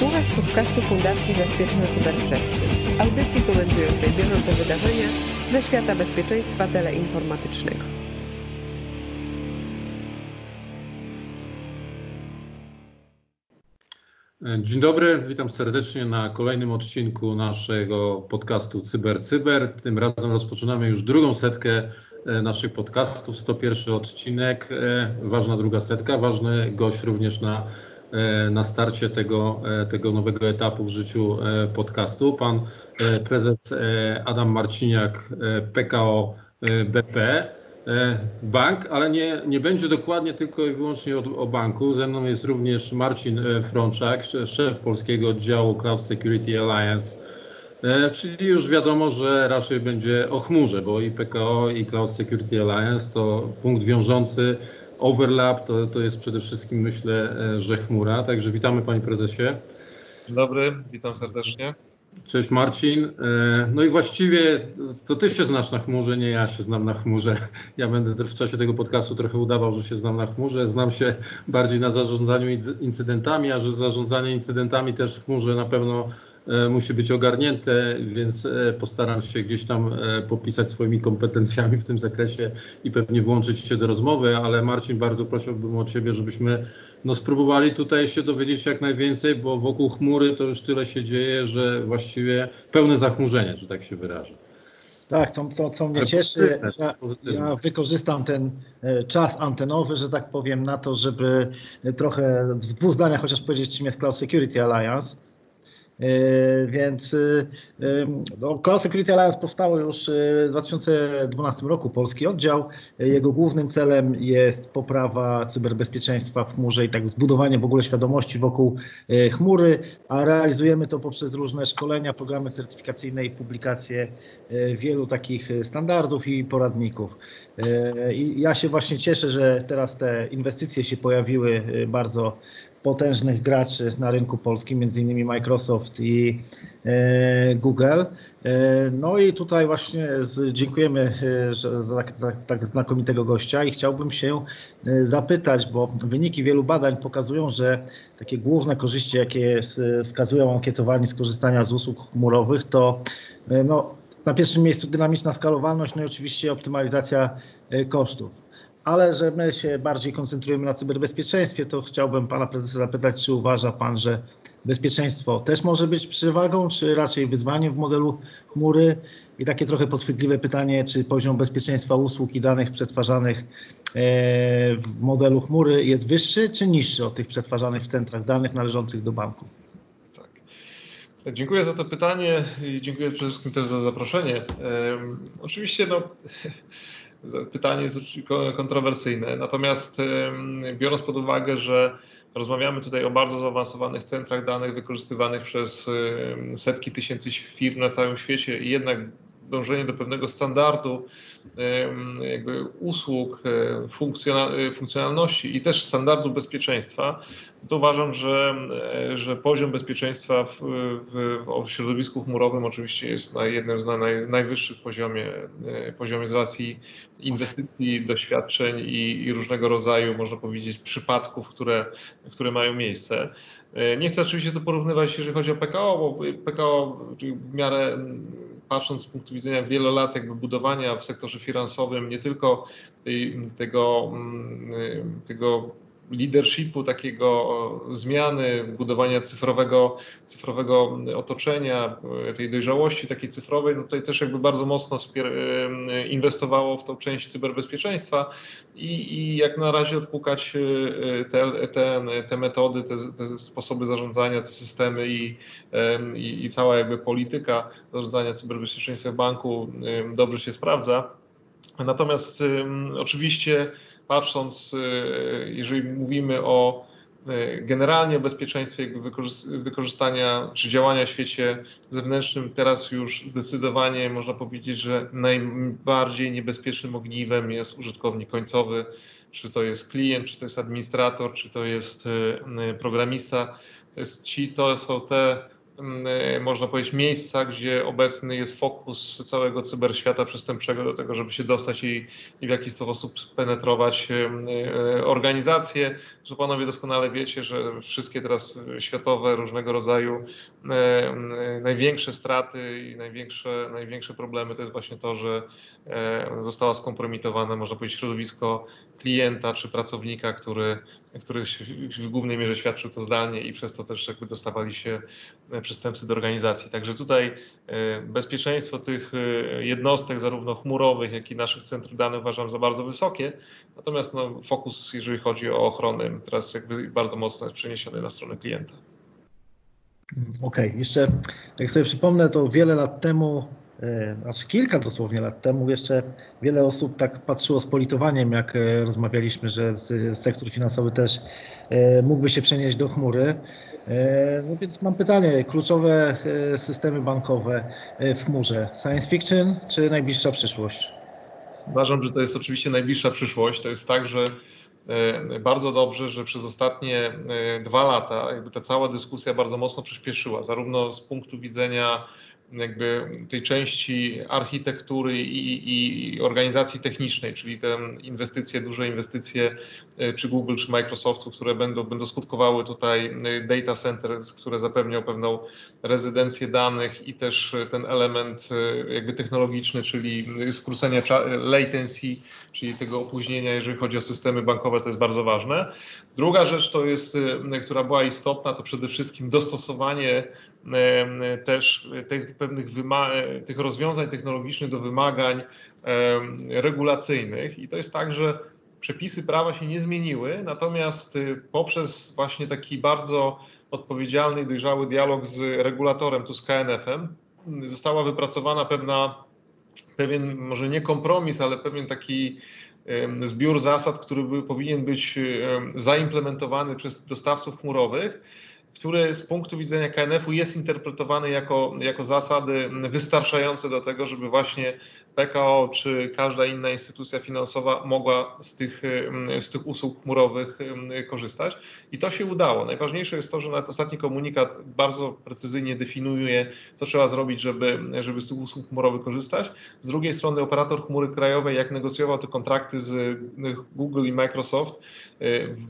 Słuchasz podcastu Fundacji Bezpieczna Cyberprzestrzeń, audycji komentującej bieżące wydarzenia ze świata bezpieczeństwa teleinformatycznego. Dzień dobry, witam serdecznie na kolejnym odcinku naszego podcastu CyberCyber. Cyber. Tym razem rozpoczynamy już drugą setkę e, naszych podcastów, 101 odcinek, e, ważna druga setka, ważny gość również na na starcie tego, e, tego nowego etapu w życiu e, podcastu. Pan prezes Adam Marciniak, PKO BP. Bank, ale nie, nie będzie dokładnie tylko i wyłącznie o, o, banku. Ze mną jest również Marcin Frączak, szef polskiego oddziału Cloud Security Alliance. Czyli już wiadomo, że raczej będzie o chmurze, bo i PKO i Cloud Security Alliance to punkt wiążący overlap to, to jest przede wszystkim, myślę, e, że chmura. Także witamy Panie Prezesie. Dzień dobry, witam serdecznie. Cześć Marcin. E, no i właściwie to ty się znasz na chmurze, nie ja się znam na chmurze. Ja będę w czasie tego podcastu trochę udawał, że się znam na chmurze. Znam się bardziej na zarządzaniu incydentami, a że zarządzanie incydentami też w chmurze na pewno musi być ogarnięte, więc e, postaram się gdzieś tam e, popisać swoimi kompetencjami w tym zakresie i pewnie włączyć się do rozmowy, ale Marcin, bardzo prosiłbym o Ciebie, żebyśmy no, spróbowali tutaj się dowiedzieć jak najwięcej, bo wokół chmury to już tyle się dzieje, że właściwie pełne zachmurzenie, że tak się wyrażę. Tak, co, co, co mnie cieszy, ja, ja, wykorzystam ten czas antenowy, że tak powiem, na to, żeby trochę w dwóch zdaniach chociaż powiedzieć, czym jest Cloud Security Alliance. E, więc e, no, Cloud Security Alliance powstało już w 2012 roku, polski oddział. Jego głównym celem jest poprawa cyberbezpieczeństwa w chmurze i tak zbudowanie w ogóle świadomości wokół e, chmury, a realizujemy to poprzez różne szkolenia, programy certyfikacyjne i publikacje wielu takich standardów i poradników. I ja się właśnie cieszę, że teraz te inwestycje się pojawiły bardzo potężnych graczy na rynku polskim, między innymi Microsoft i e, Google. E, no i tutaj właśnie dziękujemy e, za, tak, za tak znakomitego gościa i chciałbym się zapytać, bo wyniki wielu badań pokazują, że takie główne korzyści, jakie wskazują ankietowani z korzystania z usług chmurowych, to no, na pierwszym miejscu dynamiczna skalowalność, no i oczywiście optymalizacja kosztów ale że my się bardziej koncentrujemy na cyberbezpieczeństwie, to chciałbym pana prezesa zapytać, czy uważa pan, że bezpieczeństwo też może być przewagą, czy raczej wyzwaniem w modelu chmury? I takie trochę podchwytliwe pytanie, czy poziom bezpieczeństwa usług i danych przetwarzanych e, w modelu chmury jest wyższy czy niższy od tych przetwarzanych w centrach danych należących do banku? Tak. Dziękuję za to pytanie i dziękuję przede wszystkim też za zaproszenie. Oczywiście no, pytanie jest kontrowersyjne. Natomiast biorąc pod uwagę, że rozmawiamy tutaj o bardzo zaawansowanych centrach danych wykorzystywanych przez setki tysięcy firm na całym świecie i jednak dążenie do pewnego standardu jakby usług, funkcjonalności i też standardu bezpieczeństwa, to uważam, że, że poziom bezpieczeństwa w, w, w środowisku chmurowym oczywiście jest na jednym z naj, najwyższych poziomie, e, poziomie z racji inwestycji, doświadczeń i, i różnego rodzaju, można powiedzieć, przypadków, które, które mają miejsce. E, nie chcę oczywiście to porównywać, jeżeli chodzi o PKO, bo PKO w miarę patrząc z punktu widzenia wielu lat jakby budowania w sektorze finansowym nie tylko tego, tego leadershipu, takiego zmiany, budowania cyfrowego, cyfrowego otoczenia, tej dojrzałości takiej cyfrowej, no tutaj też jakby bardzo mocno inwestowało w tą część cyberbezpieczeństwa i, i jak na razie odpukać e, te, te, te metody, te, te, sposoby zarządzania, te systemy i, i, i cała jakby polityka zarządzania cyberbezpieczeństwa w banku dobrze się sprawdza. Natomiast oczywiście patrząc, y, jeżeli mówimy o y, generalnie o bezpieczeństwie wykorzystania czy działania w świecie zewnętrznym, teraz już zdecydowanie można powiedzieć, że najbardziej niebezpiecznym ogniwem jest użytkownik końcowy, czy to jest klient, czy to jest administrator, czy to jest y, programista. To, jest ci, to są te można powiedzieć, miejsca, gdzie obecny jest fokus całego cyberświata przestępczego do tego, żeby się dostać i, i w jakiś sposób penetrować organizacje. Że panowie doskonale wiecie, że wszystkie teraz światowe różnego rodzaju największe straty i największe, największe problemy to jest właśnie to, że została skompromitowane, można powiedzieć, środowisko klienta czy pracownika, który, który w głównej mierze świadczył to zdalnie i przez to też jakby dostawali się przestępcy do organizacji. Także tutaj e, bezpieczeństwo tych e, jednostek, zarówno chmurowych, jak i naszych centrów danych uważam za bardzo wysokie. Natomiast no, fokus, jeżeli chodzi o ochronę, teraz jakby bardzo mocno jest przeniesiony na stronę klienta. Okej, okay. jeszcze jak sobie przypomnę, to wiele lat temu E, znaczy kilka dosłownie lat temu jeszcze wiele osób tak patrzyło z politowaniem, jak e, rozmawialiśmy, że sektor finansowy też e, mógłby się przenieść do chmury. No więc mam pytanie, kluczowe systemy bankowe w chmurze, science fiction czy najbliższa przyszłość? Uważam, że to jest oczywiście najbliższa przyszłość. To jest tak, że bardzo dobrze, że przez ostatnie dwa lata jakby ta cała dyskusja bardzo mocno przyspieszyła, zarówno z punktu widzenia jakby tej części architektury i, i, organizacji technicznej, czyli te inwestycje, duże inwestycje e, czy Google, czy Microsoftu, które będą, będą skutkowały tutaj e, data center, które zapewnią pewną rezydencję danych i też ten element e, jakby technologiczny, czyli skrócenia latency, czyli tego opóźnienia, jeżeli chodzi o systemy bankowe, to jest bardzo ważne. Druga rzecz to jest, która była istotna, to przede wszystkim dostosowanie też tych pewnych tych rozwiązań technologicznych do wymagań regulacyjnych. I to jest tak, że przepisy prawa się nie zmieniły, natomiast y, poprzez właśnie taki bardzo odpowiedzialny i dojrzały dialog z regulatorem, tu z KNF-em, została wypracowana pewna, pewien może nie kompromis, ale pewien taki zbiór zasad, który powinien być zaimplementowany przez dostawców chmurowych który z punktu widzenia KNF-u jest interpretowany jako, jako zasady wystarczające do tego, żeby właśnie PKO czy każda inna instytucja finansowa mogła z tych, z tych usług chmurowych korzystać. I to się udało. Najważniejsze jest to, że nawet ostatni komunikat bardzo precyzyjnie definiuje, co trzeba zrobić, żeby, żeby z tych usług chmurowych korzystać. Z drugiej strony operator chmury krajowej, jak negocjował te kontrakty z Google i Microsoft,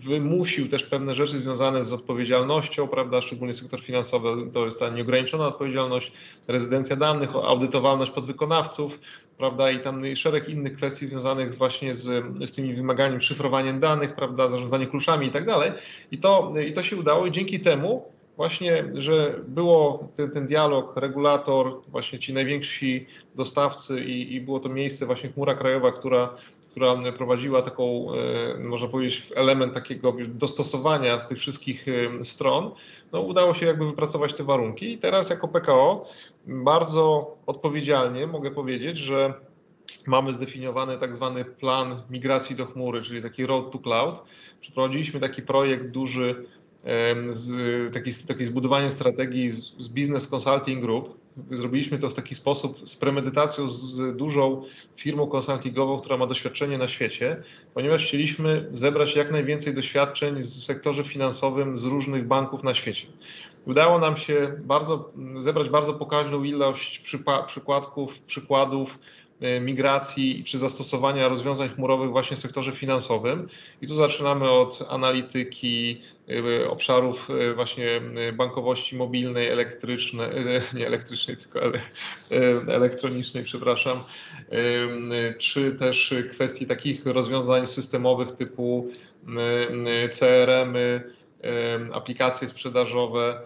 wymusił też pewne rzeczy związane z odpowiedzialnością, prawda, szczególnie sektor finansowy, to jest ta nieograniczona odpowiedzialność, rezydencja danych, audytowalność podwykonawców, prawda, i tam szereg innych kwestii związanych właśnie z, z tymi wymaganiem szyfrowaniem danych, prawda, zarządzanie kluczami i tak dalej. I to, I to się udało i dzięki temu właśnie, że było ten, ten dialog, regulator, właśnie ci najwięksi dostawcy i, i było to miejsce właśnie chmura krajowa, która która prowadziła taką, e, można powiedzieć, element takiego dostosowania tych wszystkich e, stron, no udało się jakby wypracować te warunki. I teraz jako PKO bardzo odpowiedzialnie mogę powiedzieć, że mamy zdefiniowany tak zwany plan migracji do chmury, czyli taki road to cloud. Przeprowadziliśmy taki projekt duży, z, taki, taki zbudowanie strategii z, z Business Consulting Group, zrobiliśmy to w taki sposób z premedytacją z dużą firmą konsultingową, która ma doświadczenie na świecie, ponieważ chcieliśmy zebrać jak najwięcej doświadczeń w sektorze finansowym z różnych banków na świecie. Udało nam się bardzo, zebrać bardzo pokaźną ilość przykładków, przykładów migracji czy zastosowania rozwiązań chmurowych właśnie w sektorze finansowym. I tu zaczynamy od analityki e, obszarów e, właśnie bankowości mobilnej, elektrycznej, nie elektrycznej, tylko elektronicznej, przepraszam, czy też kwestii takich rozwiązań systemowych typu CRM, aplikacje sprzedażowe,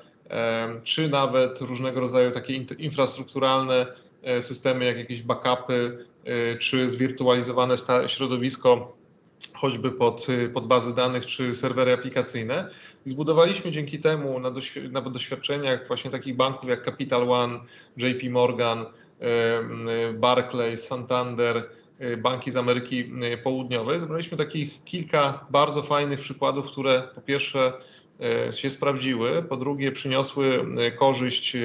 czy nawet różnego rodzaju takie infrastrukturalne E, systemy jak jakieś backupy e, czy zwirtualizowane środowisko, choćby pod, e, pod bazy danych czy serwery aplikacyjne. I zbudowaliśmy dzięki temu na, na doświadczeniach właśnie takich banków jak Capital One, JP Morgan, Barclays, Santander, banki z Ameryki Południowej. Zebraliśmy takich kilka bardzo fajnych przykładów, które po pierwsze E, się sprawdziły, po drugie przyniosły e, korzyść e,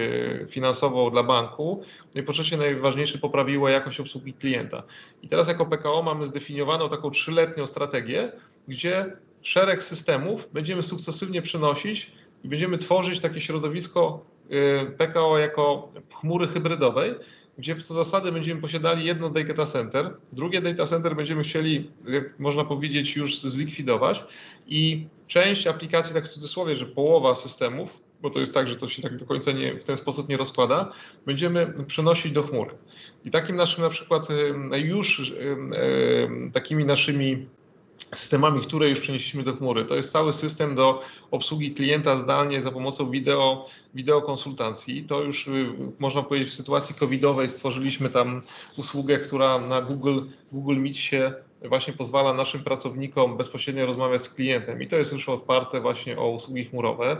finansową dla banku, no i po trzecie najważniejsze poprawiło jakość obsługi klienta. I teraz jako PKO mamy zdefiniowaną taką trzyletnią strategię, gdzie szereg systemów będziemy sukcesywnie przenosić i będziemy tworzyć takie środowisko PKO jako chmury hybrydowej, gdzie co zasady będziemy posiadali jedno data center, drugie data center będziemy chcieli, jak można powiedzieć, już zlikwidować i część aplikacji, tak w cudzysłowie, że połowa systemów, bo to jest tak, że to się tak do końca nie, w ten sposób nie rozkłada, będziemy przenosić do chmury. I takim naszym na przykład już takimi naszymi systemami, które już przenieśliśmy do chmury. To jest cały system do obsługi klienta zdalnie za pomocą wideo, wideokonsultacji. To już y, można powiedzieć w sytuacji covidowej stworzyliśmy tam usługę, która na Google, Google Meet się właśnie pozwala naszym pracownikom bezpośrednio rozmawiać z klientem i to jest już oparte właśnie o usługi chmurowe.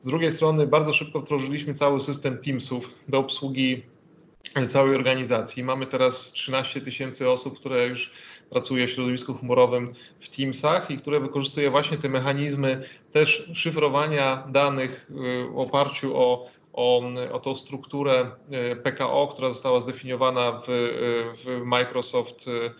Z drugiej strony bardzo szybko wdrożyliśmy cały system Teamsów do obsługi całej organizacji. Mamy teraz 13 tysięcy osób, które już pracuje w środowisku chmurowym w Teamsach i które wykorzystuje właśnie te mechanizmy też szyfrowania danych y, w oparciu o, o, o tą strukturę y, PKO, która została zdefiniowana w, w Microsoft y,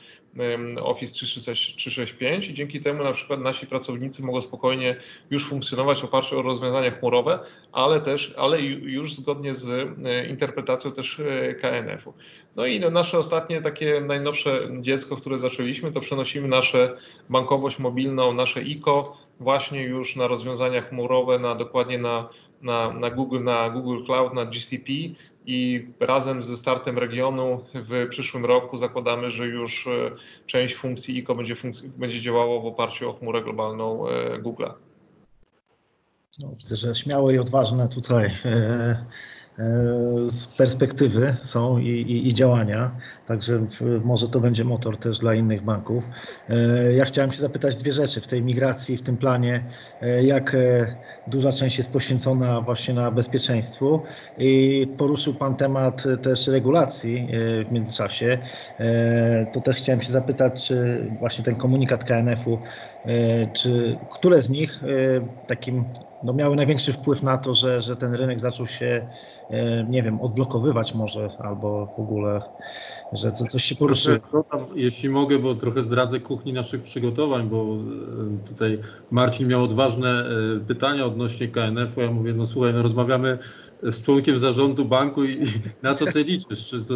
Office 365 i dzięki temu na przykład nasi pracownicy mogą spokojnie już funkcjonować w oparciu o rozwiązania chmurowe, ale też, ale już zgodnie z interpretacją też KNF-u. No i nasze ostatnie takie najnowsze dziecko, które zaczęliśmy, to przenosimy nasze bankowość mobilną, nasze ICO właśnie już na rozwiązania chmurowe, na dokładnie na, na, na, Google, na Google Cloud, na GCP i razem ze startem regionu w przyszłym roku zakładamy, że już e, część funkcji ICO będzie, będzie działało w oparciu o chmurę globalną e, Google. No, widzę, że śmiałe i odważne tutaj e, perspektywy są i, i, i, działania, także może to będzie motor też dla innych banków. E, ja chciałem się zapytać dwie rzeczy w tej migracji, w tym planie, e, jak duża część jest poświęcona właśnie na bezpieczeństwu i poruszył Pan temat też regulacji w międzyczasie. To też chciałem się zapytać, czy właśnie ten komunikat KNF-u, czy które z nich takim no, miały największy wpływ na to, że, że ten rynek zaczął się, e, nie wiem, odblokowywać może, albo w ogóle, że coś się poruszyło. Jeśli mogę, bo trochę zdradzę kuchni naszych przygotowań, bo e, tutaj Marcin miał odważne e, pytania odnośnie KNF-u. Ja mówię, no słuchaj, no rozmawiamy z członkiem zarządu banku i, i na co ty liczysz? Czy, to,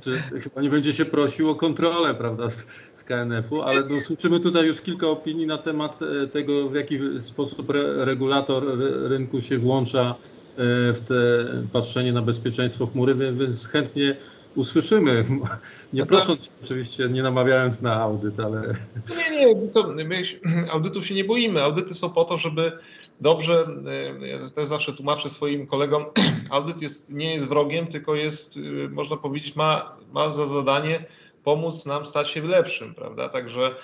czy, chyba nie będzie się prosił o kontrolę, prawda, z, z KNF-u, ale no, słyszymy tutaj już kilka opinii na temat e, tego, w jaki sposób re, regulator rynku się włącza e, w te patrzenie na bezpieczeństwo chmury, więc chętnie usłyszymy. Nie prosząc oczywiście, nie namawiając na audyt, ale. Nie, nie, to my audytów się nie boimy. Audyty są po to, żeby dobrze, e, też zawsze tłumaczę swoim kolegom, audyt jest, nie jest wrogiem, tylko jest, e, można powiedzieć, ma, ma za zadanie pomóc nam stać się lepszym, prawda? Także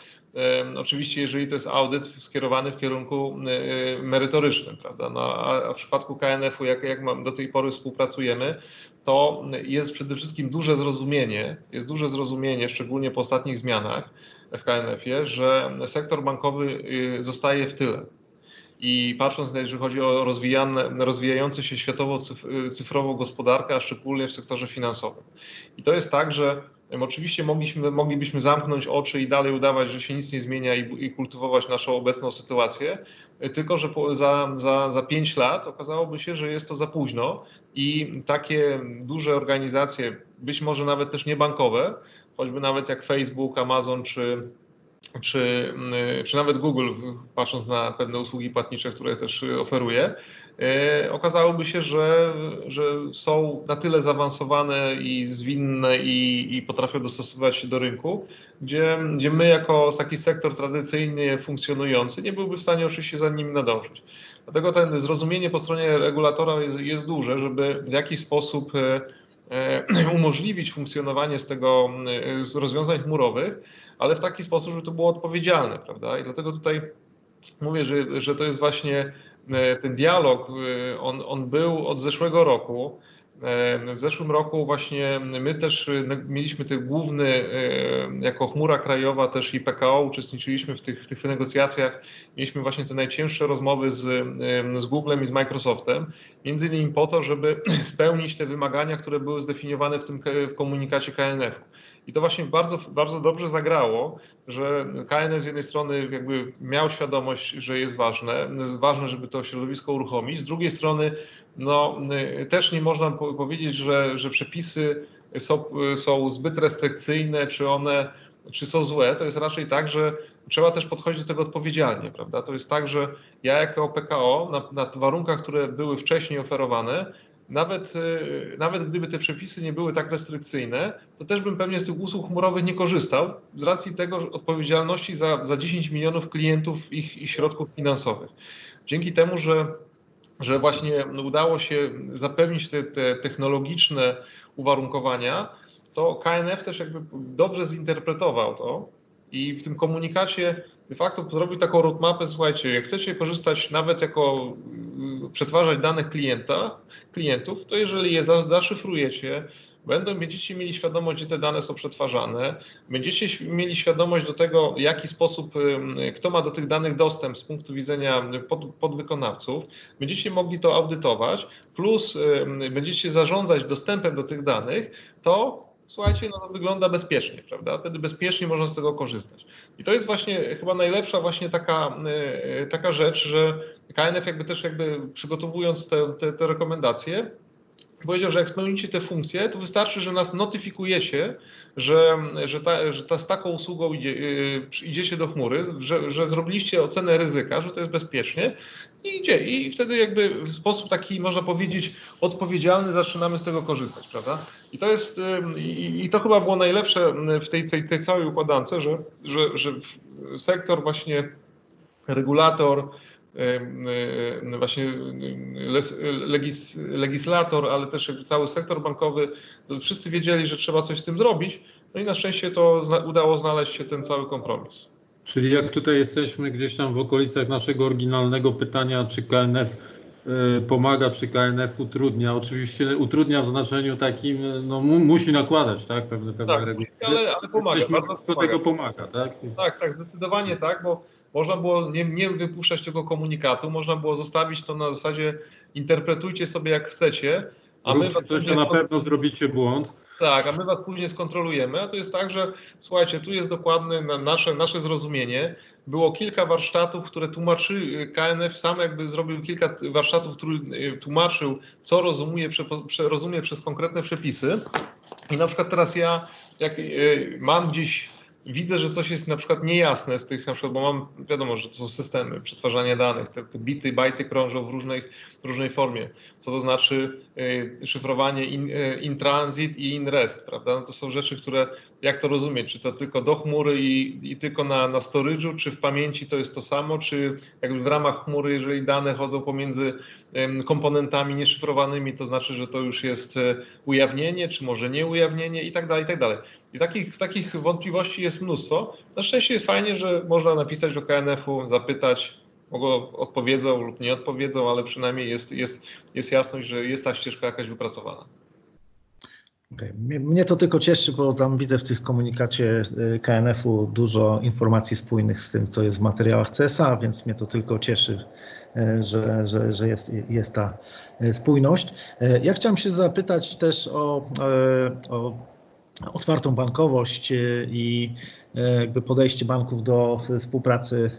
Oczywiście, jeżeli to jest audyt skierowany w kierunku e, merytorycznym, prawda? No, a w przypadku KNF-u, jak, jak do tej pory współpracujemy, to jest przede wszystkim duże zrozumienie, jest duże zrozumienie, szczególnie po ostatnich zmianach w KNF-ie, że sektor bankowy zostaje w tyle. I patrząc na, jeżeli chodzi o rozwijający się światowo cyfrową gospodarkę, a szczególnie w sektorze finansowym. I to jest tak, że oczywiście mogliśmy, moglibyśmy zamknąć oczy i dalej udawać, że się nic nie zmienia i, i kultywować naszą obecną sytuację, tylko że po, za, za, za 5 lat okazałoby się, że jest to za późno i takie duże organizacje, być może nawet też niebankowe, choćby nawet jak Facebook, Amazon czy czy, mm, czy nawet Google, patrząc na pewne usługi płatnicze, które też oferuje, e, okazałoby się, że, że są na tyle zaawansowane i zwinne i, i potrafią dostosować się do rynku, gdzie, gdzie my jako taki sektor tradycyjnie funkcjonujący nie byłby w stanie oczywiście za nim nadążyć. Dlatego ten zrozumienie po stronie regulatora jest, jest duże, żeby w jakiś sposób e, e, umożliwić funkcjonowanie z tego z rozwiązań chmurowych, ale w taki sposób, żeby to było odpowiedzialne, prawda? I dlatego tutaj mówię, że, że to jest właśnie e, ten dialog, e, on, on był od zeszłego roku. E, w zeszłym roku właśnie my też mieliśmy ten główny, jako chmura krajowa też i PKO uczestniczyliśmy w tych, w tych negocjacjach. Mieliśmy właśnie te najcięższe rozmowy z, z Googlem i z Microsoftem, między innymi po to, żeby spełnić te wymagania, które były zdefiniowane w tym w komunikacie KNF. I to właśnie bardzo, bardzo dobrze zagrało, że KNF z jednej strony jakby miał świadomość, że jest ważne, jest ważne, żeby to środowisko uruchomić, z drugiej strony no, też nie można powiedzieć, że, że przepisy są, są zbyt restrykcyjne, czy one czy są złe, to jest raczej tak, że trzeba też podchodzić do tego odpowiedzialnie, prawda? To jest tak, że ja jako PKO na, na warunkach, które były wcześniej oferowane, nawet, y, nawet gdyby te przepisy nie były tak restrykcyjne, to też bym pewnie z tych usług chmurowych nie korzystał z racji tego odpowiedzialności za, za 10 milionów klientów ich, ich środków finansowych. Dzięki temu, że, że właśnie udało się zapewnić te, te technologiczne uwarunkowania, to KNF też jakby dobrze zinterpretował to i w tym komunikacie de facto zrobił taką roadmapę, słuchajcie, jak chcecie korzystać nawet jako przetwarzać dane klienta, klientów, to jeżeli je zaszyfrujecie, będą, będziecie mieli świadomość, gdzie te dane są przetwarzane, będziecie mieli świadomość do tego, w jaki sposób, kto ma do tych danych dostęp z punktu widzenia pod, podwykonawców, będziecie mogli to audytować, plus będziecie zarządzać dostępem do tych danych, to słuchajcie, no to wygląda bezpiecznie, prawda? Wtedy bezpiecznie można z tego korzystać. I to jest właśnie chyba najlepsza właśnie taka, e, taka rzecz, że KNF jakby też jakby przygotowując te, te, te rekomendacje, powiedział, że jak spełnicie te funkcje, to wystarczy, że nas notyfikujecie, że, że, ta, że ta z taką usługą idzie, yy, idziecie do chmury, że, że zrobiliście ocenę ryzyka, że to jest bezpiecznie i idzie. I wtedy jakby w sposób taki, można powiedzieć, odpowiedzialny zaczynamy z tego korzystać, prawda? I to jest, yy, i, to chyba było najlepsze w tej, tej, tej całej układance, że, że, że sektor właśnie regulator, właśnie legis, legislator, ale też cały sektor bankowy, wszyscy wiedzieli, że trzeba coś z tym zrobić. No i na szczęście to udało znaleźć się ten cały kompromis. Czyli jak tutaj jesteśmy gdzieś tam w okolicach naszego oryginalnego pytania, czy KNF y, pomaga, czy KNF utrudnia. Oczywiście utrudnia w znaczeniu takim, no mu, musi nakładać, tak, pewne, pewne tak, reguły. Ale, ale pomaga. Do tego pomaga, tak? Tak, tak, zdecydowanie tak, bo można było nie, nie wypuszczać tego komunikatu, można było zostawić to na zasadzie interpretujcie sobie jak chcecie, a my coś, na pewno zrobicie błąd. Tak, a my was później skontrolujemy. A to jest tak, że słuchajcie, tu jest dokładne nasze, nasze zrozumienie. Było kilka warsztatów, które tłumaczy KNF sam jakby zrobił kilka warsztatów, który y, tłumaczył, co rozumie, rozumie przez konkretne przepisy. I na przykład teraz ja, jak y, mam gdzieś widzę, że coś jest na przykład niejasne z tych, na przykład, bo mam, wiadomo, że to są systemy przetwarzania danych, te, te bity, bajty krążą w różnej, w różnej formie. Co to znaczy y, szyfrowanie in, y, in, transit i in rest, prawda? No to są rzeczy, które, jak to rozumieć, czy to tylko do chmury i, i tylko na, na storage'u, czy w pamięci to jest to samo, czy jakby w ramach chmury, jeżeli dane chodzą pomiędzy y, komponentami nieszyfrowanymi, to znaczy, że to już jest y, ujawnienie, czy może nie ujawnienie i tak dalej, i tak dalej. I takich, takich wątpliwości jest mnóstwo. Na szczęście jest fajnie, że można napisać do KNF-u, zapytać, mogą odpowiedzą lub nie odpowiedzą, ale przynajmniej jest, jest, jest jasność, że jest ta ścieżka jakaś wypracowana. Okay. Mnie to tylko cieszy, bo tam widzę w tych komunikacie y, KNF-u dużo informacji spójnych z tym, co jest w materiałach CSA, więc mnie to tylko cieszy, y, że, że, że jest, jest ta y, spójność. Ja chciałem się zapytać też o, o otwartą bankowość e, i e, jakby podejście banków do współpracy e,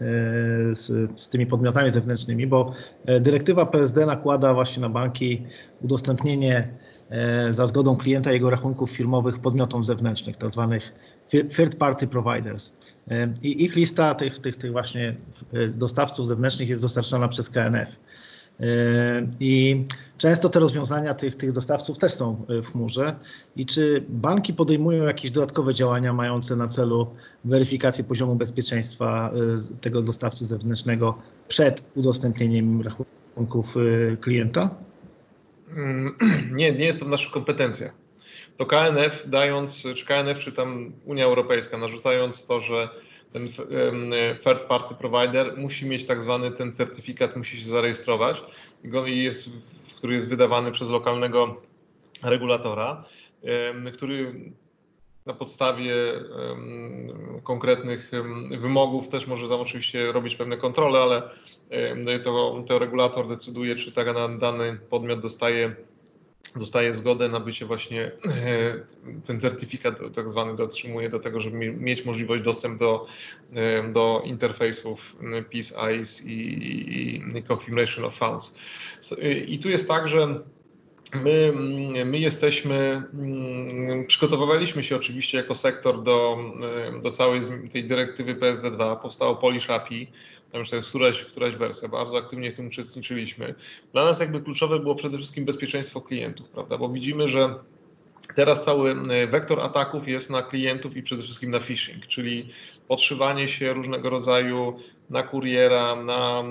z, z, tymi podmiotami zewnętrznymi, bo dyrektywa PSD nakłada właśnie na banki udostępnienie za zgodą klienta jego rachunków firmowych podmiotom zewnętrznych, tak zwanych third party providers. I ich lista tych, tych, tych właśnie dostawców zewnętrznych jest dostarczana przez KNF. I często te rozwiązania tych, tych dostawców też są w chmurze. I czy banki podejmują jakieś dodatkowe działania mające na celu weryfikację poziomu bezpieczeństwa y, tego dostawcy zewnętrznego przed udostępnieniem rachunków klienta? Mm, nie, nie jest to w naszych kompetencjach. To KNF dając, czy KNF, czy tam Unia Europejska narzucając to, że ten third party provider musi mieć tak zwany ten certyfikat, musi się zarejestrować, jest, który jest wydawany przez lokalnego regulatora, który na podstawie konkretnych wymogów też może tam oczywiście robić pewne kontrole, ale to, to regulator decyduje, czy tak dany podmiot dostaje dostaje zgodę na bycie właśnie, ten certyfikat tak zwany dotrzymuje do tego, żeby mieć możliwość dostępu do, do interfejsów PIS, ICE i, i Confirmation of Funds. I tu jest tak, że My, my jesteśmy, przygotowywaliśmy się oczywiście jako sektor do, do całej tej dyrektywy PSD2. Powstało Polish API, tam już któraś, któraś wersja, bardzo aktywnie w tym uczestniczyliśmy. Dla nas jakby kluczowe było przede wszystkim bezpieczeństwo klientów, prawda, bo widzimy, że Teraz cały wektor ataków jest na klientów i przede wszystkim na phishing, czyli podszywanie się różnego rodzaju na kuriera, na,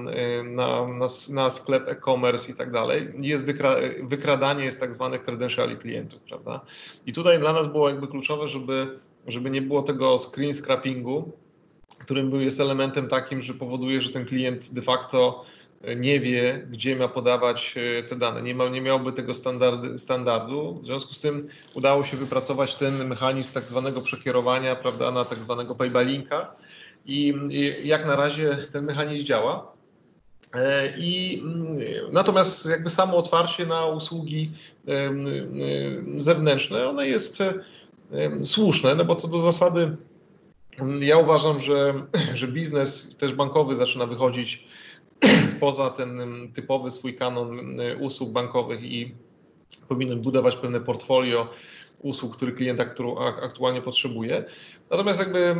na, na, na sklep e-commerce i tak dalej. Jest wykra, wykradanie jest tak zwanych credentiali klientów, prawda? I tutaj dla nas było jakby kluczowe, żeby, żeby nie było tego screen scrappingu, którym jest elementem takim, że powoduje, że ten klient de facto nie wie, gdzie ma podawać e, te dane. Nie, ma, nie miałby tego standard, standardu. W związku z tym udało się wypracować ten mechanizm tak zwanego przekierowania prawda, na tak zwanego paybalinka i, i jak na razie ten mechanizm działa. E, I mm, natomiast jakby samo otwarcie na usługi zewnętrzne, one jest słuszne, no bo co do zasady ja uważam, że, że biznes też bankowy zaczyna wychodzić poza ten typowy swój kanon usług bankowych i powinien budować pewne portfolio usług, który klient aktualnie potrzebuje. Natomiast jakby,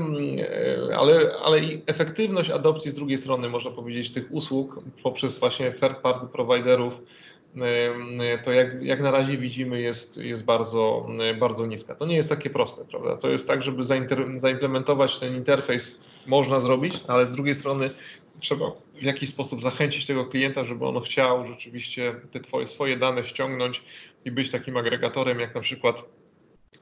ale, ale i efektywność adopcji z drugiej strony, można powiedzieć, tych usług poprzez właśnie third party providerów, to jak, jak na razie widzimy jest, jest bardzo, bardzo niska. To nie jest takie proste, prawda? To jest tak, żeby zaimplementować ten interfejs można zrobić, ale z drugiej strony trzeba w jakiś sposób zachęcić tego klienta, żeby on chciał rzeczywiście te twoje, swoje dane ściągnąć i być takim agregatorem, jak na przykład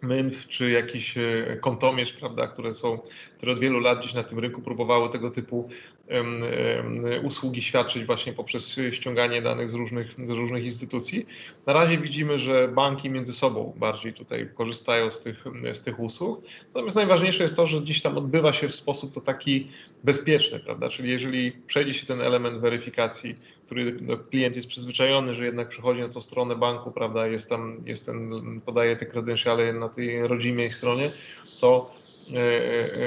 MIMF czy jakiś e, kontomierz, prawda, które są, które od wielu lat gdzieś na tym rynku próbowały tego typu um, um, usługi świadczyć właśnie poprzez ściąganie danych z różnych, z różnych instytucji. Na razie widzimy, że banki między sobą bardziej tutaj korzystają z tych, z tych usług. Natomiast najważniejsze jest to, że gdzieś tam odbywa się w sposób to taki bezpieczny, prawda, czyli jeżeli przejdzie się ten element weryfikacji, który no, klient jest przyzwyczajony, że jednak przychodzi na tą stronę banku, prawda, jest tam, jest ten, podaje te kredensiale na tej rodzimej stronie, to e,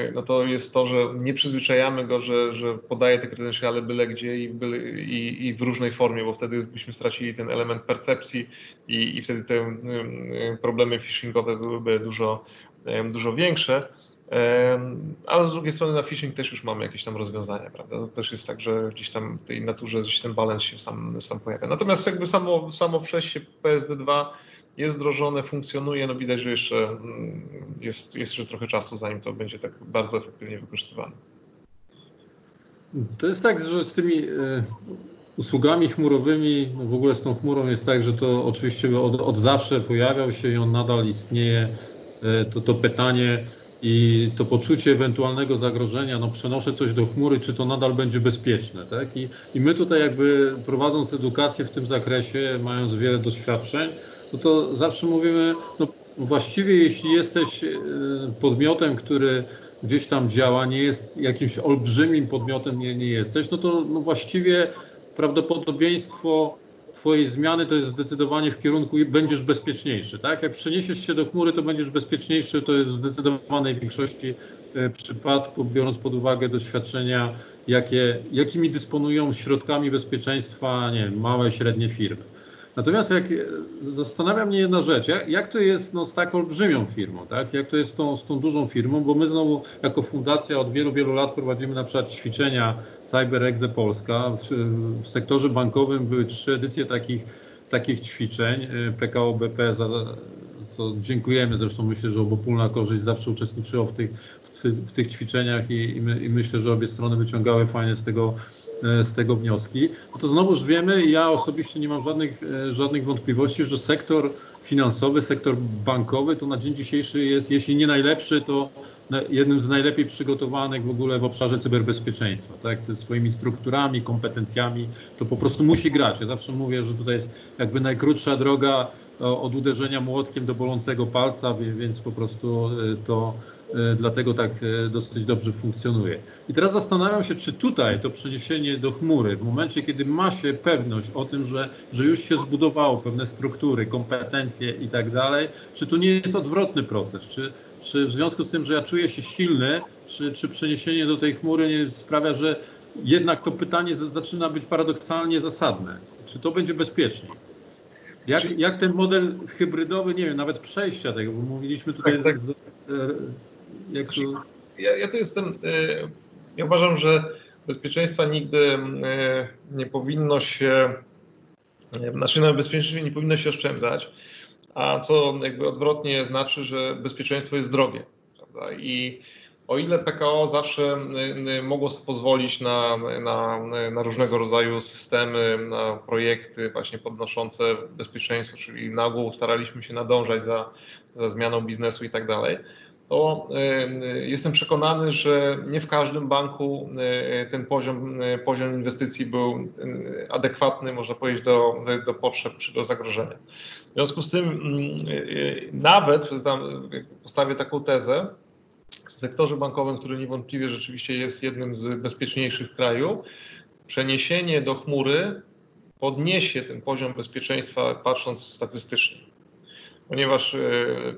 e, no to jest to, że nie przyzwyczajamy go, że, że podaje te kredensiale byle gdzie i, byle, i, i, w różnej formie, bo wtedy byśmy stracili ten element percepcji i, i wtedy te problemy phishingowe byłyby dużo, dużo większe. Ale z drugiej strony na phishing też już mamy jakieś tam rozwiązania, prawda? To też jest tak, że gdzieś tam w tej naturze gdzieś ten balans się sam, sam pojawia. Natomiast jakby samo, samo przejście PSD2 jest wdrożone, funkcjonuje, no widać, że jeszcze mm, jest, jest jeszcze trochę czasu, zanim to będzie tak bardzo efektywnie wykorzystywane. To jest tak, że z tymi e, usługami chmurowymi, no w ogóle z tą chmurą jest tak, że to oczywiście od, od zawsze pojawiał się i on nadal istnieje. E, to, to pytanie, i to poczucie ewentualnego zagrożenia, no przenoszę coś do chmury, czy to nadal będzie bezpieczne, tak? I, i my tutaj jakby prowadząc edukację w tym zakresie, mając wiele doświadczeń, no to zawsze mówimy, no właściwie jeśli jesteś e, podmiotem, który gdzieś tam działa, nie jest jakimś olbrzymim podmiotem, nie, nie jesteś, no to no właściwie prawdopodobieństwo Twojej zmiany to jest zdecydowanie w kierunku będziesz bezpieczniejszy, tak? Jak przeniesiesz się do chmury, to będziesz bezpieczniejszy, to jest w zdecydowanej większości e, przypadków, biorąc pod uwagę doświadczenia, jakie, jakimi dysponują środkami bezpieczeństwa nie małe, średnie firmy. Natomiast jak zastanawia mnie jedna rzecz, jak, to jest no, z tak olbrzymią firmą, tak? jak to jest z tą, z tą dużą firmą, bo my znowu jako fundacja od wielu, wielu lat prowadzimy na przykład ćwiczenia CyberExe Polska. W, w sektorze bankowym były trzy edycje takich, takich ćwiczeń. Y, PKO BP, za, co dziękujemy, zresztą myślę, że obopólna korzyść zawsze uczestniczyło w tych, w, w tych ćwiczeniach i, i, my, i myślę, że obie strony wyciągały fajnie z tego E, z tego wnioski, no to znowuż wiemy, ja osobiście nie mam żadnych, e, żadnych wątpliwości, że sektor finansowy, sektor bankowy to na dzień dzisiejszy jest, jeśli nie najlepszy, to jednym z najlepiej przygotowanych w ogóle w obszarze cyberbezpieczeństwa, tak? Swoimi strukturami, kompetencjami, to po prostu musi grać. Ja zawsze mówię, że tutaj jest jakby najkrótsza droga od uderzenia młotkiem do bolącego palca, więc po prostu e, to e, dlatego tak e, dosyć dobrze funkcjonuje. I teraz zastanawiam się, czy tutaj to przeniesienie do chmury, w momencie, kiedy ma się pewność o tym, że, że już się zbudowało pewne struktury, kompetencje i tak dalej, czy tu nie jest odwrotny proces? Czy, czy w związku z tym, że ja czuję się silny, czy, czy przeniesienie do tej chmury nie sprawia, że jednak to pytanie zaczyna być paradoksalnie zasadne? Czy to będzie bezpieczne? Jak, jak ten model hybrydowy, nie wiem, nawet przejścia tego, bo mówiliśmy tutaj. Tak, tak. Z, e, jak to... ja, ja tu jestem. E, ja uważam, że bezpieczeństwa nigdy e, nie powinno się. Znaczy na bezpieczeństwie nie powinno się oszczędzać, a co jakby odwrotnie znaczy, że bezpieczeństwo jest drogie. Prawda? I o ile PKO zawsze y, y, mogło sobie pozwolić na, na, na, różnego rodzaju systemy, na projekty właśnie podnoszące bezpieczeństwo, czyli na ogół staraliśmy się nadążać za, za zmianą biznesu i tak dalej, to y, jestem przekonany, że nie w każdym banku ten poziom, poziom inwestycji był adekwatny, można powiedzieć, do, do potrzeb czy do zagrożenia. W związku z tym mm, nawet postawię taką tezę, w sektorze bankowym, który niewątpliwie rzeczywiście jest jednym z bezpieczniejszych w kraju, przeniesienie do chmury podniesie ten poziom bezpieczeństwa patrząc statystycznie. Ponieważ e,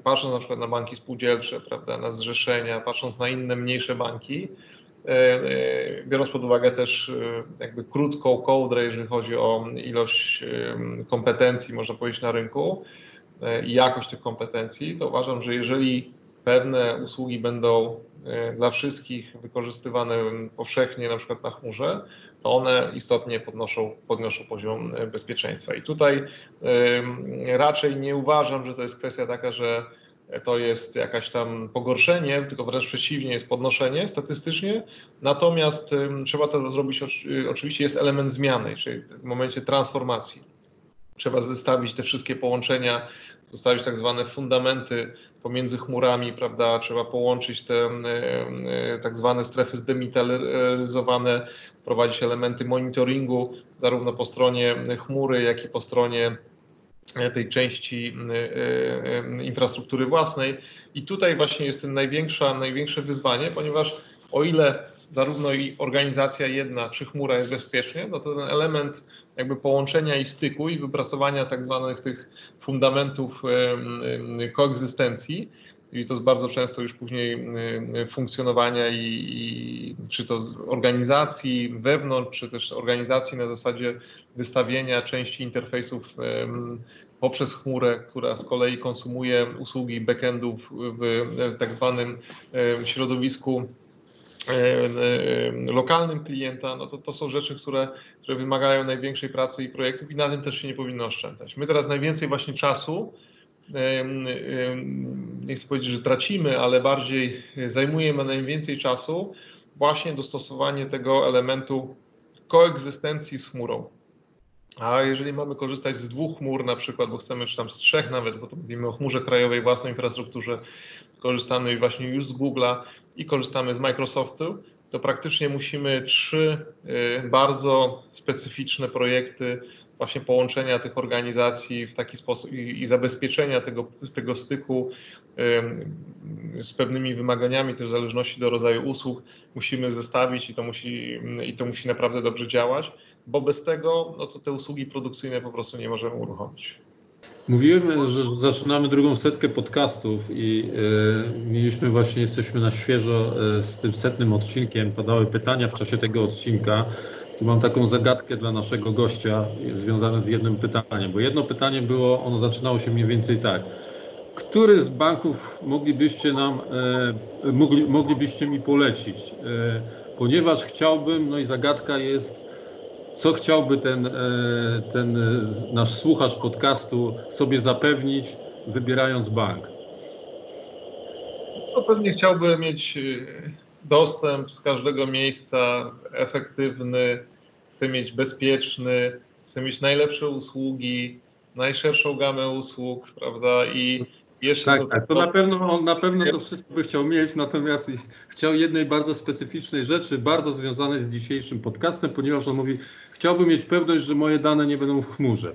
patrząc na przykład na banki spółdzielcze, prawda, na zrzeszenia, patrząc na inne mniejsze banki, e, e, biorąc pod uwagę też jakby krótką kołdrę, jeżeli chodzi o ilość kompetencji, można powiedzieć, na rynku i jakość tych kompetencji, to uważam, że jeżeli pewne usługi będą e, dla wszystkich wykorzystywane powszechnie, na przykład na chmurze, to one istotnie podnoszą, podnoszą poziom e, bezpieczeństwa. I tutaj raczej nie uważam, że to jest kwestia taka, że to jest jakaś tam pogorszenie, tylko wręcz przeciwnie, jest podnoszenie statystycznie. Natomiast trzeba to zrobić, oczywiście jest element zmiany, czyli w momencie transformacji. Trzeba zestawić te wszystkie połączenia, zostawić tak zwane fundamenty pomiędzy chmurami, prawda, trzeba połączyć te e, e, tak zwane strefy zdemilitaryzowane, prowadzić elementy monitoringu zarówno po stronie chmury, jak i po stronie e, tej części infrastruktury własnej. I tutaj właśnie jest największa, największe wyzwanie, ponieważ o ile zarówno i organizacja jedna czy chmura jest bezpiecznie, no to ten element jakby połączenia i styku i wypracowania tak zwanych tych fundamentów koegzystencji, i to jest bardzo często już później funkcjonowania i, i, czy to z organizacji wewnątrz, czy też organizacji na zasadzie wystawienia części interfejsów poprzez chmurę, która z kolei konsumuje usługi backendów w tak zwanym środowisku lokalnym klienta, no to, to są rzeczy, które, które wymagają największej pracy i projektów i na tym też się nie powinno oszczędzać. My teraz najwięcej właśnie czasu, nie chcę powiedzieć, że tracimy, ale bardziej zajmujemy najwięcej czasu właśnie dostosowanie tego elementu koegzystencji z chmurą. A jeżeli mamy korzystać z dwóch chmur na przykład, bo chcemy, czy tam z trzech nawet, bo to mówimy o chmurze krajowej, własnej infrastrukturze, korzystamy właśnie już z Google'a i korzystamy z Microsoftu, to praktycznie musimy trzy y, bardzo specyficzne projekty właśnie połączenia tych organizacji w taki sposób i, i zabezpieczenia tego, tego styku z pewnymi wymaganiami też w zależności do rodzaju usług musimy zestawić i to musi, i to musi naprawdę dobrze działać, bo bez tego no to te usługi produkcyjne po prostu nie możemy uruchomić. Mówiłem, że zaczynamy drugą setkę podcastów i y, mieliśmy właśnie, jesteśmy na świeżo y, z tym setnym odcinkiem. Padały pytania w czasie tego odcinka. Tu mam taką zagadkę dla naszego gościa związane z jednym pytaniem, bo jedno pytanie było, ono zaczynało się mniej więcej tak. Który z banków moglibyście nam, y, mogli, moglibyście mi polecić? Ponieważ chciałbym, no i zagadka jest, co chciałby ten, e, ten e, nasz słuchacz podcastu sobie zapewnić, wybierając bank? No pewnie chciałby mieć e, dostęp z każdego miejsca, efektywny, chce mieć bezpieczny, chce mieć najlepsze usługi, najszerszą gamę usług, prawda? I Jeszcze tak, tak, to na pewno on na pewno to wszystko by chciał mieć, natomiast chciał jednej bardzo specyficznej rzeczy, bardzo związanej z dzisiejszym podcastem, ponieważ on mówi, chciałbym mieć pewność, że moje dane nie będą w chmurze.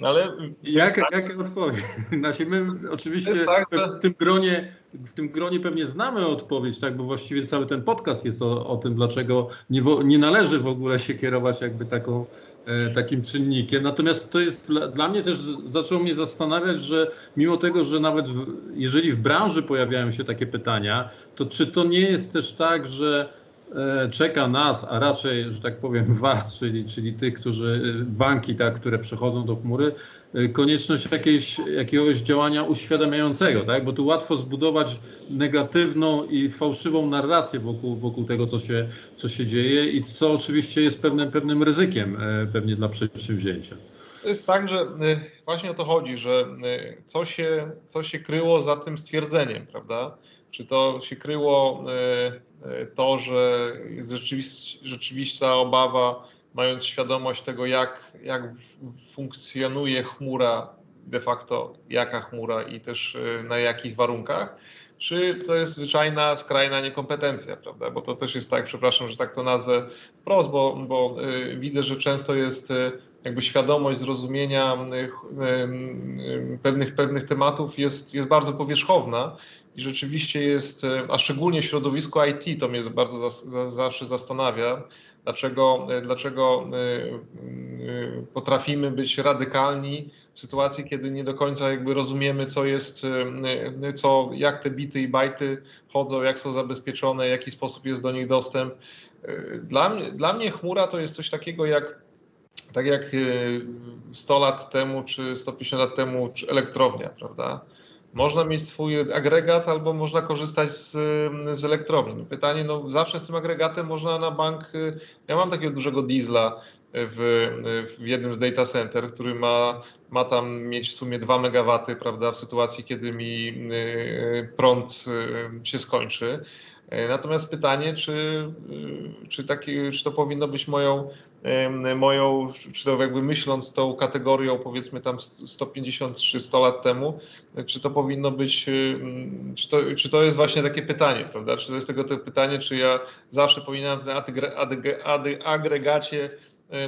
No ale jak, tak, jak odpowiedź? Znaczy my oczywiście tak, w tym gronie w tym gronie pewnie znamy odpowiedź, tak, bo właściwie cały ten podcast jest o, o tym, dlaczego nie, nie, należy w ogóle się kierować jakby taką, e, takim czynnikiem. Natomiast to jest dla, dla, mnie też zaczęło mnie zastanawiać, że mimo tego, że nawet w, jeżeli w branży pojawiają się takie pytania, to czy to nie jest też tak, że czeka nas, a raczej, że tak powiem, was, czyli, czyli tych, którzy, e, banki, tak, które przechodzą do chmury, e, konieczność jakiejś, jakiegoś działania uświadamiającego, tak? bo tu łatwo zbudować negatywną i fałszywą narrację wokół, wokół tego, co się, co się dzieje i co oczywiście jest pewnym, pewnym ryzykiem pewnie dla przedsięwzięcia. To jest tak, że właśnie o to chodzi, że co się, co się kryło za tym stwierdzeniem, prawda? Czy to się kryło e, e, to, że jest rzeczywista obawa, mając świadomość tego, jak, jak funkcjonuje chmura, de facto jaka chmura i też e, na jakich warunkach, czy to jest zwyczajna, skrajna niekompetencja, prawda? Bo to też jest tak, przepraszam, że tak to nazwę wprost, bo, bo widzę, że często jest jakby świadomość zrozumienia pewnych, pewnych tematów jest, jest bardzo powierzchowna i rzeczywiście jest, e, a szczególnie w środowisku IT to mnie bardzo zawsze zastanawia, dlaczego, e, dlaczego e, potrafimy być radykalni w sytuacji, kiedy nie do końca jakby rozumiemy, co jest, co, jak te bity i bajty chodzą, jak są zabezpieczone, w jaki sposób jest do nich dostęp. Dla mnie, dla mnie chmura to jest coś takiego jak tak jak 100 lat temu, czy 150 lat temu, czy elektrownia, prawda? Można mieć swój agregat albo można korzystać z, z elektrowni. Pytanie, no zawsze z tym agregatem można na bank, ja mam takiego dużego diesla w, w jednym z data center, który ma, ma tam mieć w sumie 2 MW, prawda, w sytuacji, kiedy mi y, prąd y, się skończy. Natomiast pytanie, czy, czy, taki, czy to powinno być moją moją, czy to jakby myśląc tą kategorią powiedzmy tam 150 czy 100 lat temu, czy to powinno być, czy to, czy to jest właśnie takie pytanie, prawda? Czy to jest tego typu pytanie, czy ja zawsze powinienem w tym agregacie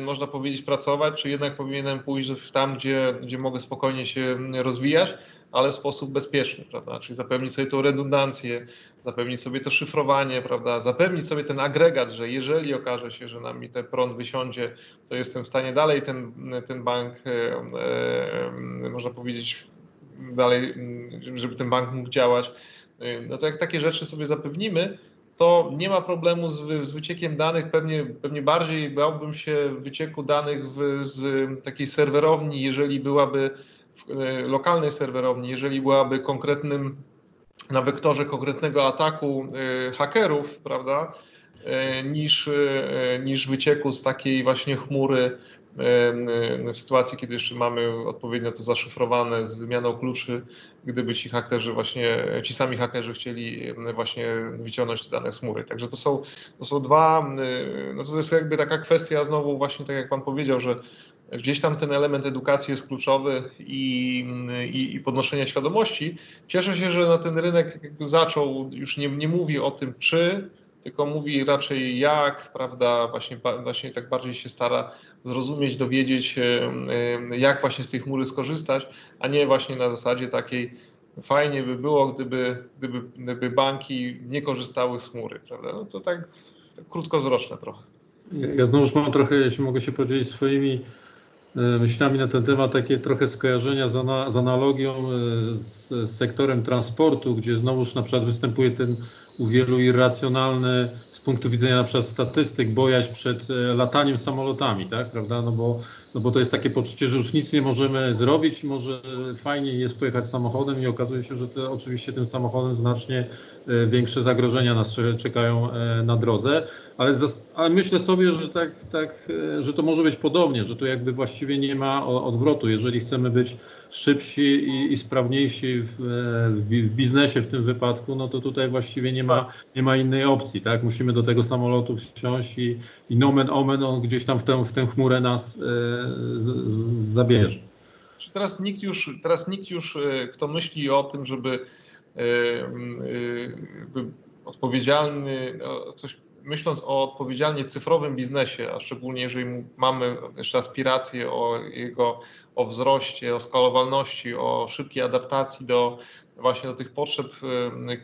można powiedzieć pracować, czy jednak powinienem pójść tam, gdzie, gdzie mogę spokojnie się rozwijać, ale w sposób bezpieczny, prawda? Czyli zapewnić sobie tą redundancję, zapewnić sobie to szyfrowanie, prawda? Zapewnić sobie ten agregat, że jeżeli okaże się, że nam mi ten prąd wysiądzie, to jestem w stanie dalej ten, ten bank, e, można powiedzieć, dalej, żeby ten bank mógł działać. No to jak takie rzeczy sobie zapewnimy, to nie ma problemu z, z wyciekiem danych. Pewnie, pewnie bardziej bałbym się wycieku danych w, z takiej serwerowni, jeżeli byłaby E, lokalnej serwerowni, jeżeli byłaby konkretnym, na wektorze konkretnego ataku e, hakerów, prawda, e, niż, niż wycieku z takiej właśnie chmury w sytuacji, kiedy jeszcze mamy odpowiednio to zaszyfrowane z wymianą kluczy, gdyby ci hakerzy właśnie, ci sami hakerzy chcieli właśnie wyciągnąć dane z chmury. Także to są, to są dwa, no to jest jakby taka kwestia znowu właśnie tak jak Pan powiedział, że Gdzieś tam ten element edukacji jest kluczowy i, i, i podnoszenia świadomości. Cieszę się, że na ten rynek zaczął, już nie, nie mówi o tym czy, tylko mówi raczej jak, prawda, właśnie, właśnie tak bardziej się stara zrozumieć, dowiedzieć, jak właśnie z tej chmury skorzystać, a nie właśnie na zasadzie takiej fajnie by było, gdyby, gdyby, gdyby banki nie korzystały z chmury, prawda, no to tak, tak krótkowzroczne trochę. Ja znowu mam trochę, jeśli mogę się podzielić swoimi myślami na ten temat, takie trochę skojarzenia z, ana, z analogią e, z, z, sektorem transportu, gdzie znowuż na przykład występuje ten u wielu irracjonalny z punktu widzenia na przykład statystyk bojaźń przed e, lataniem samolotami, tak, prawda, no bo no bo to jest takie poczucie, że już nic nie możemy zrobić, może fajnie jest pojechać samochodem i okazuje się, że oczywiście tym samochodem znacznie większe zagrożenia nas czekają na drodze, ale, ale myślę sobie, że tak, tak, e, że to może być podobnie, że tu jakby właściwie nie ma odwrotu. Jeżeli chcemy być szybsi i, i sprawniejsi w, w, biznesie w tym wypadku, no to tutaj właściwie nie ma, nie ma innej opcji, tak? Musimy do tego samolotu wsiąść i, i nomen omen on gdzieś tam w tę, w tę chmurę nas z, z, zabierze. teraz nikt już, teraz nikt już, kto myśli o tym, żeby odpowiedzialny, no, coś myśląc o odpowiedzialnie cyfrowym biznesie, a szczególnie jeżeli mamy jeszcze aspiracje o jego o wzroście, o skalowalności, o szybkiej adaptacji do właśnie do tych potrzeb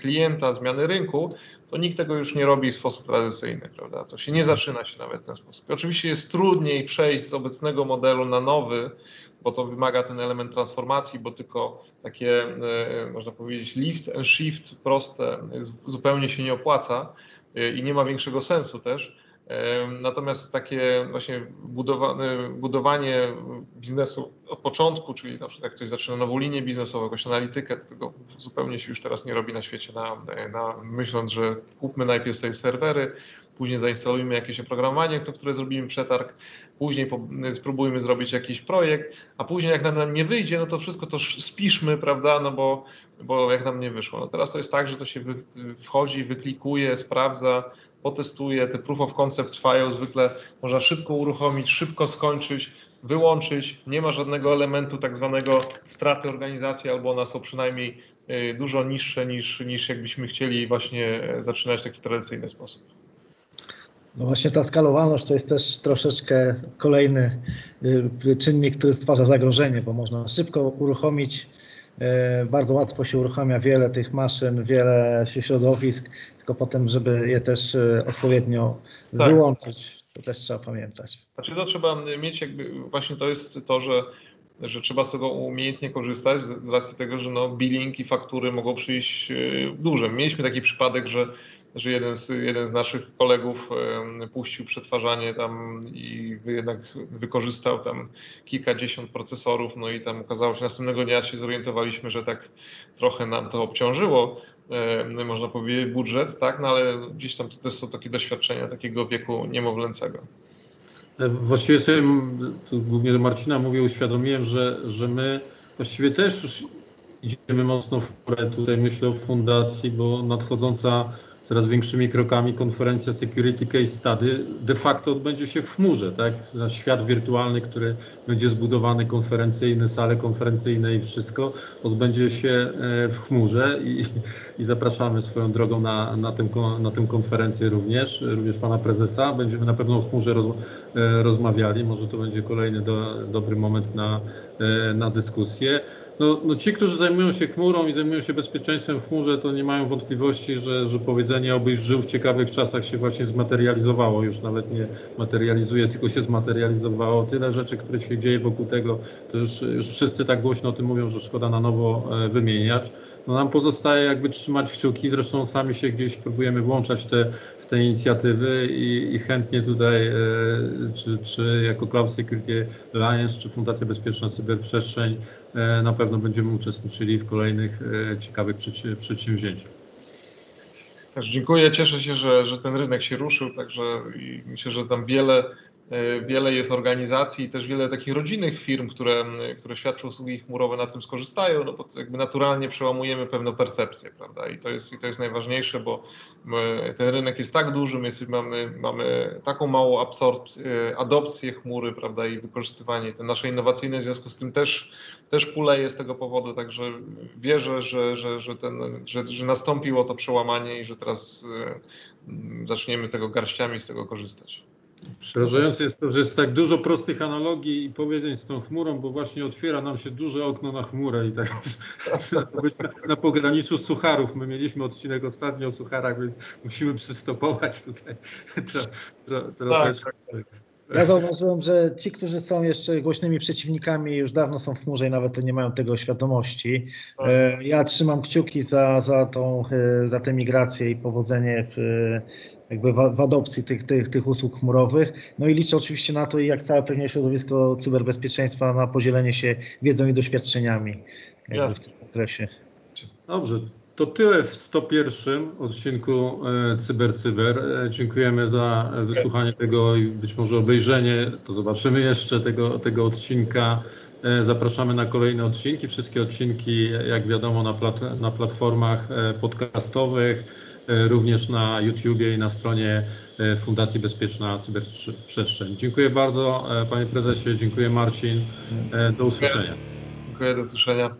klienta, zmiany rynku, to nikt tego już nie robi w sposób tradycyjny, prawda? To się nie zaczyna się nawet w ten sposób. I oczywiście jest trudniej przejść z obecnego modelu na nowy, bo to wymaga ten element transformacji, bo tylko takie, e, można powiedzieć, lift and shift proste zupełnie się nie opłaca i nie ma większego sensu też. Natomiast takie właśnie budowanie, budowanie biznesu od początku, czyli na przykład jak ktoś zaczyna nową linię biznesową, jakąś analitykę, to tego zupełnie się już teraz nie robi na świecie, na, na, myśląc, że kupmy najpierw sobie serwery, później zainstalujmy jakieś oprogramowanie, to, które zrobimy przetarg, później spróbujmy zrobić jakiś projekt, a później jak nam nie wyjdzie, no to wszystko to spiszmy, prawda, no bo, bo jak nam nie wyszło. No teraz to jest tak, że to się wchodzi, wyklikuje, sprawdza, potestuje, te proof of concept trwają zwykle, można szybko uruchomić, szybko skończyć, wyłączyć, nie ma żadnego elementu tak zwanego straty organizacji, albo one są przynajmniej y, dużo niższe niż, niż jakbyśmy chcieli właśnie zaczynać w taki tradycyjny sposób. No właśnie ta skalowalność to jest też troszeczkę kolejny y, czynnik, który stwarza zagrożenie, bo można szybko uruchomić, bardzo łatwo się uruchamia wiele tych maszyn, wiele środowisk, tylko potem, żeby je też y, odpowiednio tak. wyłączyć, to też trzeba pamiętać. Znaczy to trzeba mieć jakby, właśnie to jest to, że że trzeba z tego umiejętnie korzystać z racji tego, że no billing i faktury mogą przyjść duże. Mieliśmy taki przypadek, że że jeden z, jeden z naszych kolegów puścił przetwarzanie tam i jednak wykorzystał tam kilkadziesiąt procesorów, no i tam okazało się, następnego dnia się zorientowaliśmy, że tak trochę nam to obciążyło, można powiedzieć, budżet, tak, no ale gdzieś tam to też są takie doświadczenia takiego wieku niemowlęcego. Właściwie sobie, głównie do Marcina mówię, uświadomiłem, że, że my właściwie też już idziemy mocno w górę. Tutaj myślę o fundacji, bo nadchodząca coraz większymi krokami konferencja Security Case Study de facto odbędzie się w chmurze, tak? Świat wirtualny, który będzie zbudowany, konferencyjny, sale konferencyjne i wszystko odbędzie się e, w chmurze i, i zapraszamy swoją drogą na, na, tym, na tę konferencję również, również pana prezesa. Będziemy na pewno w chmurze roz, e, rozmawiali, może to będzie kolejny do, dobry moment na, e, na dyskusję. No, no ci, którzy zajmują się chmurą i zajmują się bezpieczeństwem w chmurze, to nie mają wątpliwości, że, że powiedzenie obyś żył w ciekawych czasach się właśnie zmaterializowało. Już nawet nie materializuje, tylko się zmaterializowało. Tyle rzeczy, które się dzieje wokół tego, to już, już wszyscy tak głośno o tym mówią, że szkoda na nowo e, wymieniać. No nam pozostaje jakby trzymać kciuki, zresztą sami się gdzieś próbujemy włączać te, w te inicjatywy i, i chętnie tutaj, e, czy, czy jako Cloud Security Alliance, czy Fundacja Bezpieczna Cyberprzestrzeń, e, na pewno będziemy uczestniczyli w kolejnych e, ciekawych przedsięwzięciach. Też dziękuję, cieszę się, że, że ten rynek się ruszył, także myślę, że tam wiele wiele jest organizacji też wiele takich rodzinnych firm, które, które świadczą usługi chmurowe na tym skorzystają, no bo jakby naturalnie przełamujemy pewną percepcję, prawda? I to jest, i to jest najważniejsze, bo ten rynek jest tak duży, my mamy, mamy taką małą absorpcję, adopcję chmury, prawda, i wykorzystywanie te nasze innowacyjne, w związku z tym też, też kuleje z tego powodu, także wierzę, że, że, że, ten, że, że nastąpiło to przełamanie i że teraz e, zaczniemy tego garściami z tego korzystać. Przerażające jest to, że jest tak dużo prostych analogii i powiedzeń z tą chmurą, bo właśnie otwiera nam się duże okno na chmurę i tak być na, na pograniczu sucharów. My mieliśmy odcinek ostatnio o sucharach, więc musimy przystopować tutaj tro, tro, troszeczkę. Tak, tak, tak. Ja zauważyłem, że ci, którzy są jeszcze głośnymi przeciwnikami, już dawno są w chmurze i nawet nie mają tego świadomości. E, ja trzymam kciuki za, za, tą, e, za tę migrację i powodzenie w, jakby w, w adopcji tych, tych, tych usług chmurowych. No i liczę oczywiście na to, i jak całe pewnie środowisko cyberbezpieczeństwa, na podzielenie się wiedzą i doświadczeniami w tym zakresie. Dobrze, to tyle w 101 odcinku e, Cyber. E, dziękujemy za wysłuchanie tego i być może obejrzenie. To zobaczymy jeszcze tego, tego odcinka. E, zapraszamy na kolejne odcinki. Wszystkie odcinki, jak wiadomo, na, plat, na platformach podcastowych, również na YouTubie i na stronie Fundacji Bezpieczna Cyberprzestrzeń. Dziękuję bardzo, panie prezesie, dziękuję Marcin. Do usłyszenia. Dziękuję, do usłyszenia.